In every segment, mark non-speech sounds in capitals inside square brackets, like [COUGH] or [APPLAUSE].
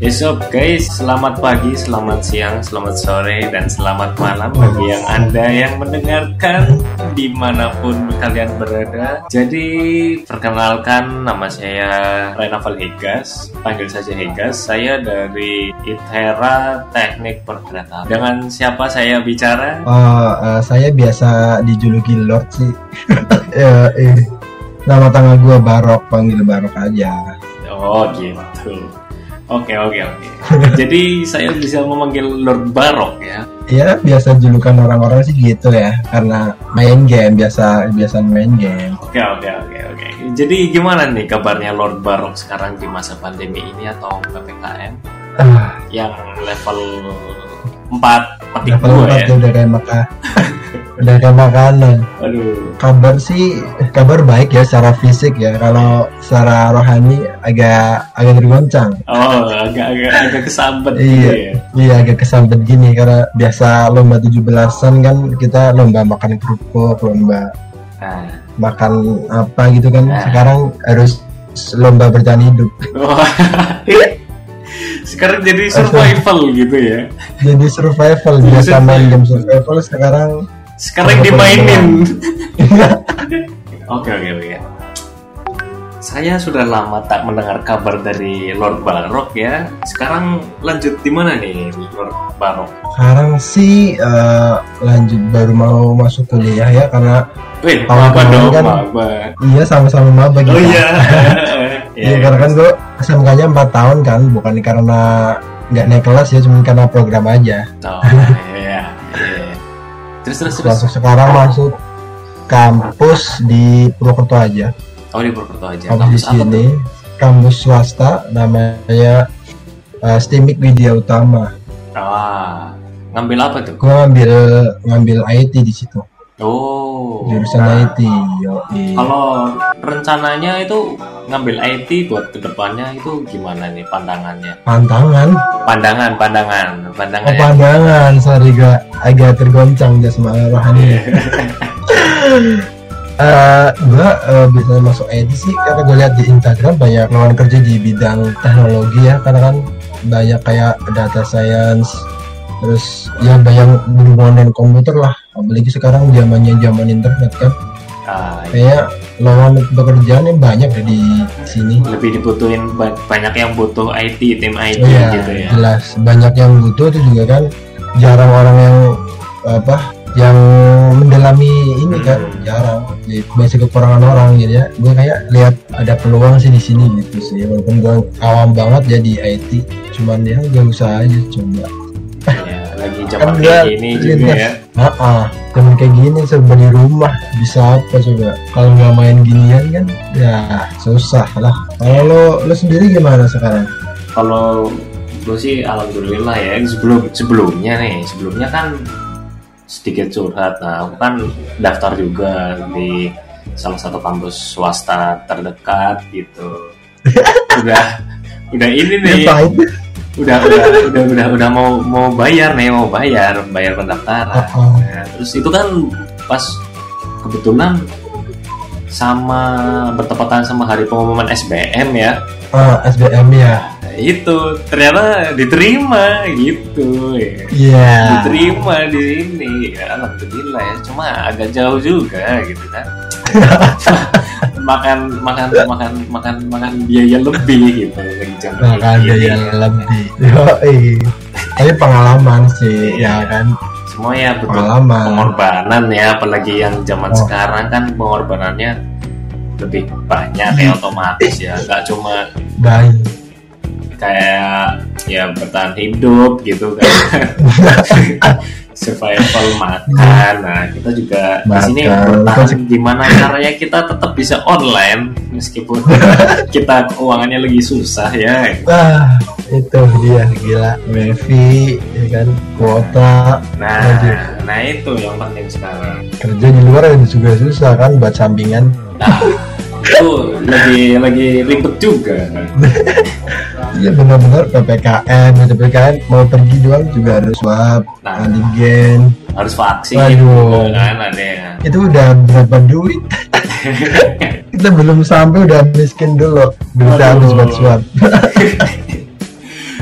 Yes up guys, selamat pagi, selamat siang, selamat sore, dan selamat malam bagi yang anda yang mendengarkan di mana pun kalian berada. Jadi perkenalkan nama saya Renaval Hegas, panggil saja Hegas. Saya dari ITERA Teknik Perkereta. Dengan siapa saya bicara? Oh, uh, saya biasa dijuluki Lord sih. [LAUGHS] ya, eh. Nama tanggal gue Barok, panggil Barok aja. Oh gitu. Oke oke oke. Jadi saya bisa memanggil Lord Barok ya. Ya biasa julukan orang-orang sih gitu ya, karena main game biasa biasa main game. Oke oke oke oke. Jadi gimana nih kabarnya Lord Barok sekarang di masa pandemi ini atau ppkm Ah, yang level 4 petik level dua 4 ya? udah kayak makan. [LAUGHS] udah kayak makanan. Aduh. Kabar sih kabar baik ya secara fisik ya. Kalau secara rohani agak agak tergoncang. Oh agak agak agak kesambet gitu Iya. ya. Iya agak kesambet gini karena biasa lomba 17-an kan kita lomba makan kerupuk, lomba Nah. makan apa gitu kan. Nah. Sekarang harus lomba bertahan hidup. Wah. [LAUGHS] sekarang jadi survival gitu ya. Jadi survival biasa main game survival sekarang Sekarang dimainin. [LAUGHS] Oke oke oke. Saya sudah lama tak mendengar kabar dari Lord Barok ya. Sekarang lanjut di mana nih Lord Barok? sekarang sih eh, lanjut baru mau masuk kuliah ya karena Wih, Tahun maba dong, kan- maba. iya sama-sama maba Oh kita. [LAUGHS] iya. Iya karena kan gue SMK-nya 4 tahun kan bukan karena nggak naik kelas ya cuma karena program aja. Oh, iya. Terus terus terus. Langsung sekarang masuk kampus di Purwokerto aja. Oh di Purwokerto aja. Kampus di Kampus apa sini kampus swasta namanya eh, STIMIK Widya Utama. Ah, ngambil apa tuh? Gue ngambil ngambil IT di situ. Oh. Jurusan nah, IT. Kalau rencananya itu ngambil IT buat ke depannya itu gimana nih pandangannya? Pantangan. Pandangan, pandangan, Oh, pandangan. pandangan. Sorry gak agak tergoncang dia sama rohani. [LAUGHS] Eh, gua eh, bisa masuk IT sih karena gue lihat di Instagram banyak lawan kerja di bidang teknologi ya karena kan banyak kayak data science terus ya banyak berhubungan dengan komputer lah apalagi sekarang zamannya zaman internet kan Ah, kayak lawan pekerjaan yang banyak deh di sini. Lebih dibutuhin ba- banyak yang butuh IT, tim IT Iya, gitu ya. jelas. Banyak yang butuh itu juga kan. Jarang orang yang apa yang mendalami ini kan. Hmm. jarang. Jadi masih kekurangan orang jadi ya. Gue kayak lihat ada peluang sih di sini gitu sih. Walaupun gue awam banget jadi IT cuman ya gak usah aja coba. Ya, lagi zaman Kan kayak gua gini juga ya. ah ah cuman kayak gini serba di rumah bisa apa coba. Kalau nggak main ginian kan ya susah lah. Kalau lo lo sendiri gimana sekarang? Kalau gue sih alhamdulillah ya sebelum sebelumnya nih sebelumnya kan sedikit curhat. Nah aku kan daftar juga di salah satu kampus swasta terdekat gitu. [LAUGHS] Udah udah ini nih? Udah udah udah udah udah mau mau bayar nih mau bayar bayar pendaftaran Oh. Nah, terus itu kan pas kebetulan sama bertepatan sama hari pengumuman SBM ya Ah, SBM ya. Nah, itu ternyata diterima gitu ya. Iya. diterima di sini ya, alhamdulillah ya cuma agak jauh juga gitu kan [LAUGHS] makan makan makan makan makan biaya lebih gitu lagi zaman Nah, kan ada ini. yang lebih. Yoi. Tapi pengalaman sih, Iya. ya kan. semua ya butuh Pengalaman. pengorbanan ya apalagi yang zaman Oh. sekarang kan pengorbanannya lebih banyak ya otomatis ya nggak cuma Baik. kayak ya bertahan hidup gitu kan [LAUGHS] [LAUGHS] survival [LAUGHS] makan nah kita juga di sini Makan. bertahan gimana caranya kita tetap bisa online meskipun [LAUGHS] kita keuangannya lagi susah ya Wah, itu dia gila. Wifi, ya kan, kuota, nah Lanjut. nah itu yang penting sekarang kerja di luar juga susah kan buat sampingan. nah itu lagi lagi ribet juga Iya benar-benar PPKM. PPKM mau pergi doang juga harus swab, Nah. antigen. harus vaksin Waduh. kan ada Itu udah berapa duit? [LAUGHS] Kita belum sampai udah miskin dulu. Bisa Waduh. habis buat swab. [LAUGHS]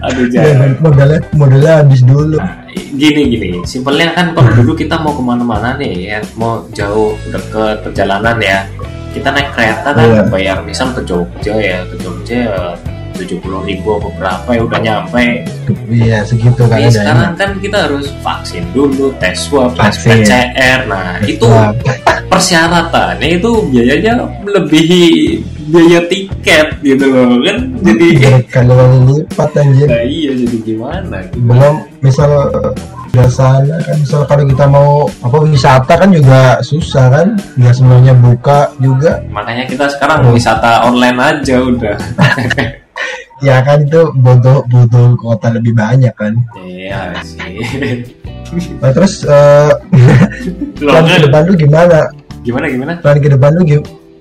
aduh Ya, jangan modalnya modalnya habis dulu Nah, gini gini simpelnya kan kalau dulu kita mau ke mana-mana nih ya mau jauh deket perjalanan ya kita naik kereta kan Iya. bayar misal ke Jogja ya ke Jogja tujuh puluh ribu apa berapa ya udah nyampe iya segitu kan Tapi sekarang kan kita harus vaksin dulu tes swab tes. PCR nah itu Wah, persyaratannya itu biayanya melebihi biaya tiket gitu loh kan jadi berkali-kali lipat anjir nah iya jadi gimana gitu. belum misal di sana kan misal kalau kita mau apa wisata kan juga susah kan? Nggak semuanya buka juga. Makanya kita sekarang Hmm. wisata online aja udah. [LAUGHS] Ya kan itu butuh butuh kota lebih banyak kan? Iya sih. Nah, terus [LAUGHS] Loh, plan ke depan lu gimana? Gimana gimana? Plan ke depan lu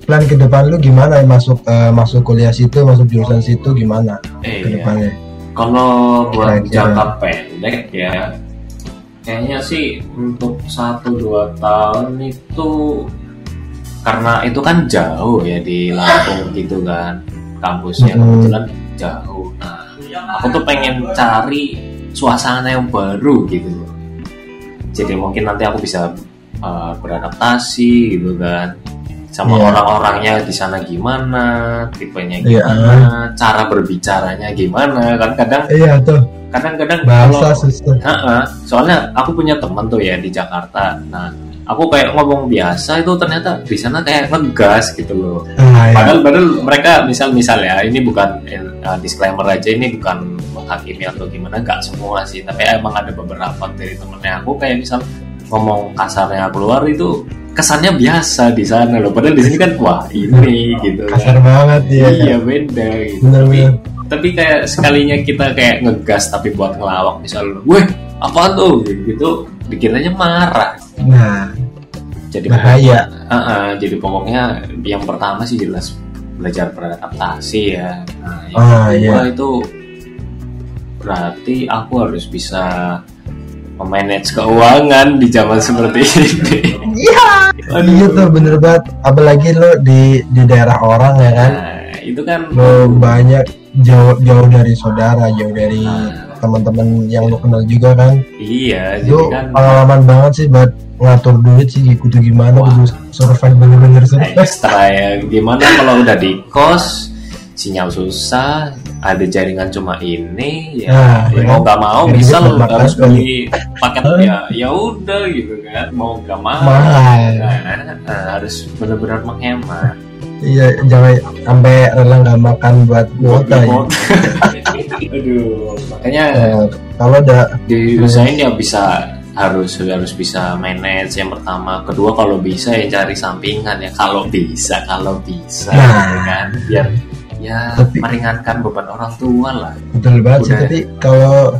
plan ke depan lu gimana? Masuk eh, masuk kuliah situ masuk jurusan situ gimana? Eh ke iya. depannya. Kalau buat jangka pendek ya kayaknya sih untuk satu dua tahun itu karena itu kan jauh ya di Lampung gitu kan kampusnya Mhm. kebetulan jauh. Nah aku tuh pengen cari suasana yang baru gitu. Jadi mungkin nanti aku bisa uh, beradaptasi gitu kan sama Iya. orang-orangnya di sana gimana tipenya Iya. gimana cara berbicaranya gimana kan kadang iya tuh kadang-kadang bahasa susah soalnya aku punya teman tuh ya di Jakarta nah aku kayak ngomong biasa itu ternyata di sana kayak ngegas gitu loh ah, ya. padahal padahal mereka misal misal ya ini bukan eh, disclaimer aja ini bukan menghakimi atau gimana nggak semua sih tapi emang ada beberapa dari temennya aku kayak misal ngomong kasarnya keluar itu kesannya biasa di sana loh. Padahal di sini kan wah ini gitu kasar kan. banget ya iya beda gitu. Bener tapi bener. tapi kayak sekalinya kita kayak ngegas tapi buat ngelawak misal weh apa tuh? Gitu dikiranya marah. Nah jadi Bahaya. pokoknya- Ah, ah, jadi pokoknya yang pertama sih jelas belajar beradaptasi ya. Nah yang Ah, kedua iya. itu berarti aku harus bisa memanage keuangan di zaman seperti ini iya Aduh. iya tuh bener banget apalagi lo di di daerah orang ya kan nah, itu kan lo banyak jauh jauh dari saudara jauh dari Ah. teman-teman yang lo kenal juga kan iya jadi itu kan pengalaman banget sih buat ngatur duit sih kudu gimana Wah. kudu survive bener-bener survive ekstra ya gimana kalau udah di kos sinyal susah ada jaringan cuma ini ya, Nah, ya ya. mau nggak mau misal buat makan harus beli paket ya ya udah gitu kan mau nggak mau. Mahal. Nah, nah, harus benar-benar menghemat. Iya jangan sampai rela nggak makan buat kuota ya. Buat- [LAUGHS] aduh makanya Eh, kalau udah diusahain ya bisa harus harus bisa manage. Yang pertama kedua kalau bisa ya cari sampingan ya kalau bisa kalau bisa Nah. ya kan biar ya Tapi- meringankan beban orang tua lah. Betul banget sih tapi kalau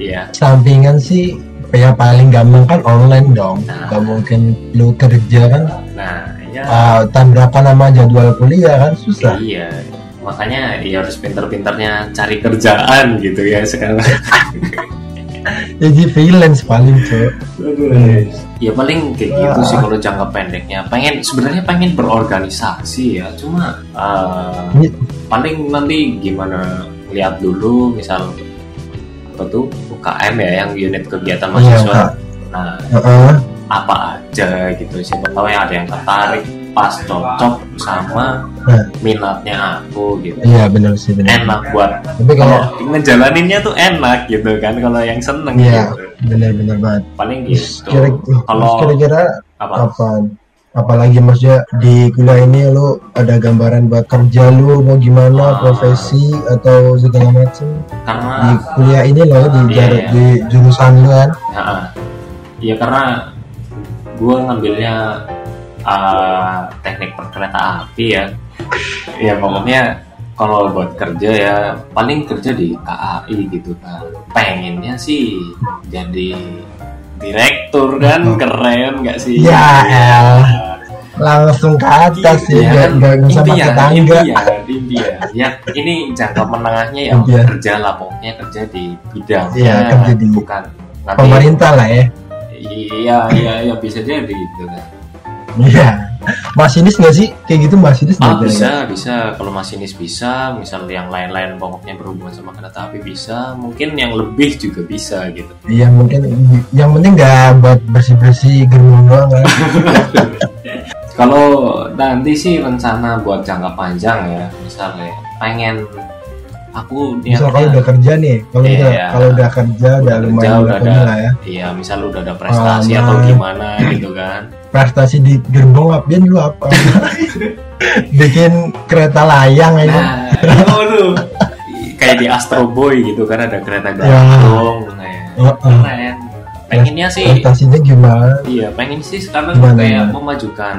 iya. sampingan sih ya paling gampang kan online dong. Nah. nggak mungkin lu kerja kan. Nah ya uh, tabrakan sama jadwal kuliah kan susah. Iya makanya ya harus pinter-pinternya cari kerjaan gitu ya sekarang. [LAUGHS] Jadi freelance paling tuh ya paling kayak gitu sih kalau jangka pendeknya. Pengen sebenarnya pengen berorganisasi ya cuma uh, paling nanti gimana lihat dulu misal apa tuh UKM ya yang unit kegiatan Iya, mahasiswa. Nah apa aja gitu siapa tahu yang ada yang tertarik pas cocok sama Nah. minatnya aku gitu. Iya benar sih benar. Enak buat tapi kalau kalau ngejalaninnya tuh enak gitu kan kalau yang seneng Iya. gitu. benar-benar banget. Paling gitu. Kira- kalau kira-kira apa? apa apalagi maksudnya di kuliah ini lu ada gambaran buat kerja lu mau gimana Ah. profesi atau segala macam di karena kuliah ini loh di, Iya, jar- iya. di jurusan lu kan? Ya, ya karena gue ngambilnya uh, teknik perkereta api ya. Ya pokoknya kalau buat kerja ya paling kerja di KAI gitu kan pengennya sih jadi direktur kan keren nggak sih Ya, El. langsung ke atas sih Iya, nggak kan? sama impian, tetangga impian, impian. ya ini jangka menengahnya ya Impian. kerja lah pokoknya kerja di bidangnya Iya, kerja di bukan nanti pemerintah lah ya iya iya iya bisa jadi gitu kan Iya. Masinis nggak sih? Kayak gitu masinis Ah nggak kira-kira? bisa bisa kalau masinis bisa, misal yang lain-lain pokoknya berhubungan sama kereta api bisa, mungkin yang lebih juga bisa gitu. Iya mungkin yang penting nggak buat bersih bersih gerbong doang kan. [LAUGHS] Kalau nanti sih rencana buat jangka panjang ya, misalnya pengen aku Misal kalau udah kerja nih, kalau Iya. udah kalau udah kerja udah kerja, lumayan udah berapa ada lah ya. iya misal udah ada prestasi Ah, atau gimana gitu kan Prestasi di gerbong apian lu apa? [LAUGHS] Bikin kereta layang nah [LAUGHS] waduh kayak di Astro Boy gitu kan ada kereta Ya. gantung kayak Heeh. keren pengennya sih Prestasinya gimana? iya pengen sih sekarang Gimana, kayak memajukan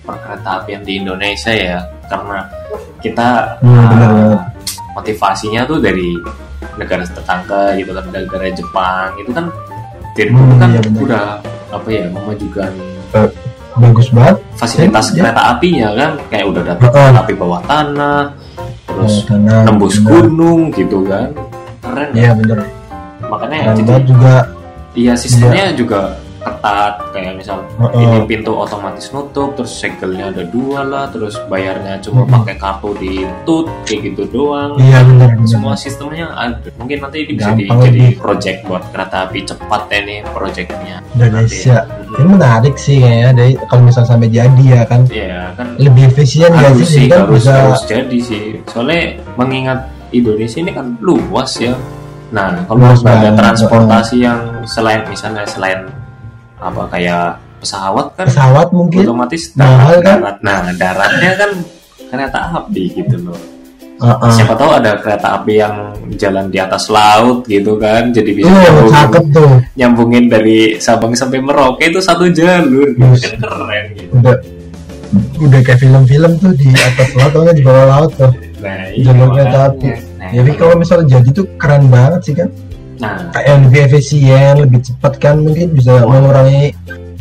perkereta apian di Indonesia ya karena kita Hmm, benar banget. motivasinya tuh dari negara tetangga gitu kan negara Jepang itu kan dari Hmm, dulu kan iya udah apa ya memajukan Bagus banget. fasilitas Iya. kereta apinya kan kayak udah ada kereta api bawah tanah terus Oh, tanah, nembus benar. gunung gitu kan keren Iya kan? bener. makanya Keren jadi juga. iya sistemnya juga ketat kayak misal Heeh. ini pintu otomatis nutup terus segelnya ada dua lah terus bayarnya cuma Mm-mm. pakai kartu di tut kayak gitu doang Iya bener. bener. semua sistemnya ada mungkin nanti ini bisa di- Gampang jadi lebih. project buat kereta api cepat ya nih projectnya Indonesia. Nanti. Ini menarik sih kayaknya dari kalau misal sampai jadi ya kan Iya kan lebih efisien harus sih? kan harus bisa harus jadi sih soalnya mengingat Indonesia ini kan luas ya nah kalau Luas ada transportasi yang selain misalnya selain apa kayak pesawat kan pesawat mungkin. otomatis Mahal darat, kan? darat. nah daratnya kan kereta api gitu loh Heeh. siapa tahu ada kereta api yang jalan di atas laut gitu kan jadi bisa Tuh, nyambungin, cakep tuh. nyambungin dari Sabang sampai Merauke itu satu jalur gitu Bus. kan keren gitu Udah udah kayak film-film tuh di atas laut atau di bawah laut tuh. nah Jalur makanya. kereta api. Nah, Jadi kalau misalnya jadi tuh keren banget sih kan. Nah Kayak lebih efisien, lebih cepat kan mungkin bisa Wah. mengurangi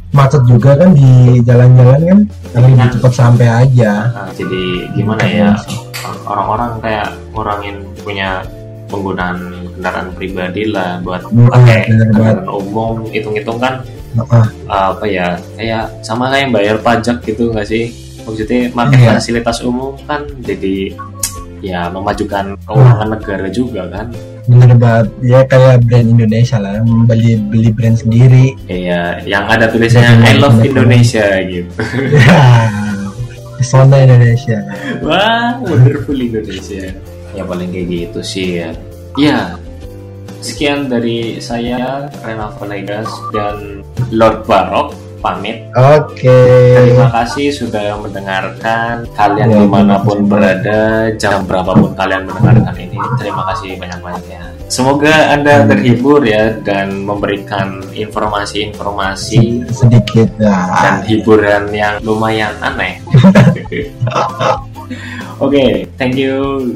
macet juga kan di jalan-jalan kan. Karena lebih Nah. cepat sampai aja. Nah, jadi gimana ya orang-orang kayak ngurangin punya penggunaan kendaraan pribadi lah buat pakai kendaraan umum hitung-hitung kan Heeh. apa ya kayak sama kayak bayar pajak gitu nggak sih maksudnya pakai Iya. fasilitas umum kan jadi ya memajukan keuangan negara juga kan Bener banget. Ya kayak brand Indonesia lah, beli beli brand sendiri. iya yang ada tulisannya I love Indonesia gitu Ya, pesona Indonesia. Wah, wonderful Indonesia. Ya paling kayak gitu sih ya. Ya, sekian dari saya Rena Valegas dan Lord Barok pamit. Oke. Terima kasih sudah mendengarkan. Kalian Ya, di mana pun kasih. berada, jam berapapun kalian mendengarkan ini, terima kasih banyak-banyak ya. Semoga Anda Hmm. terhibur ya dan memberikan informasi-informasi sedikit dan ya. hiburan yang lumayan aneh. [LAUGHS] Oke, thank you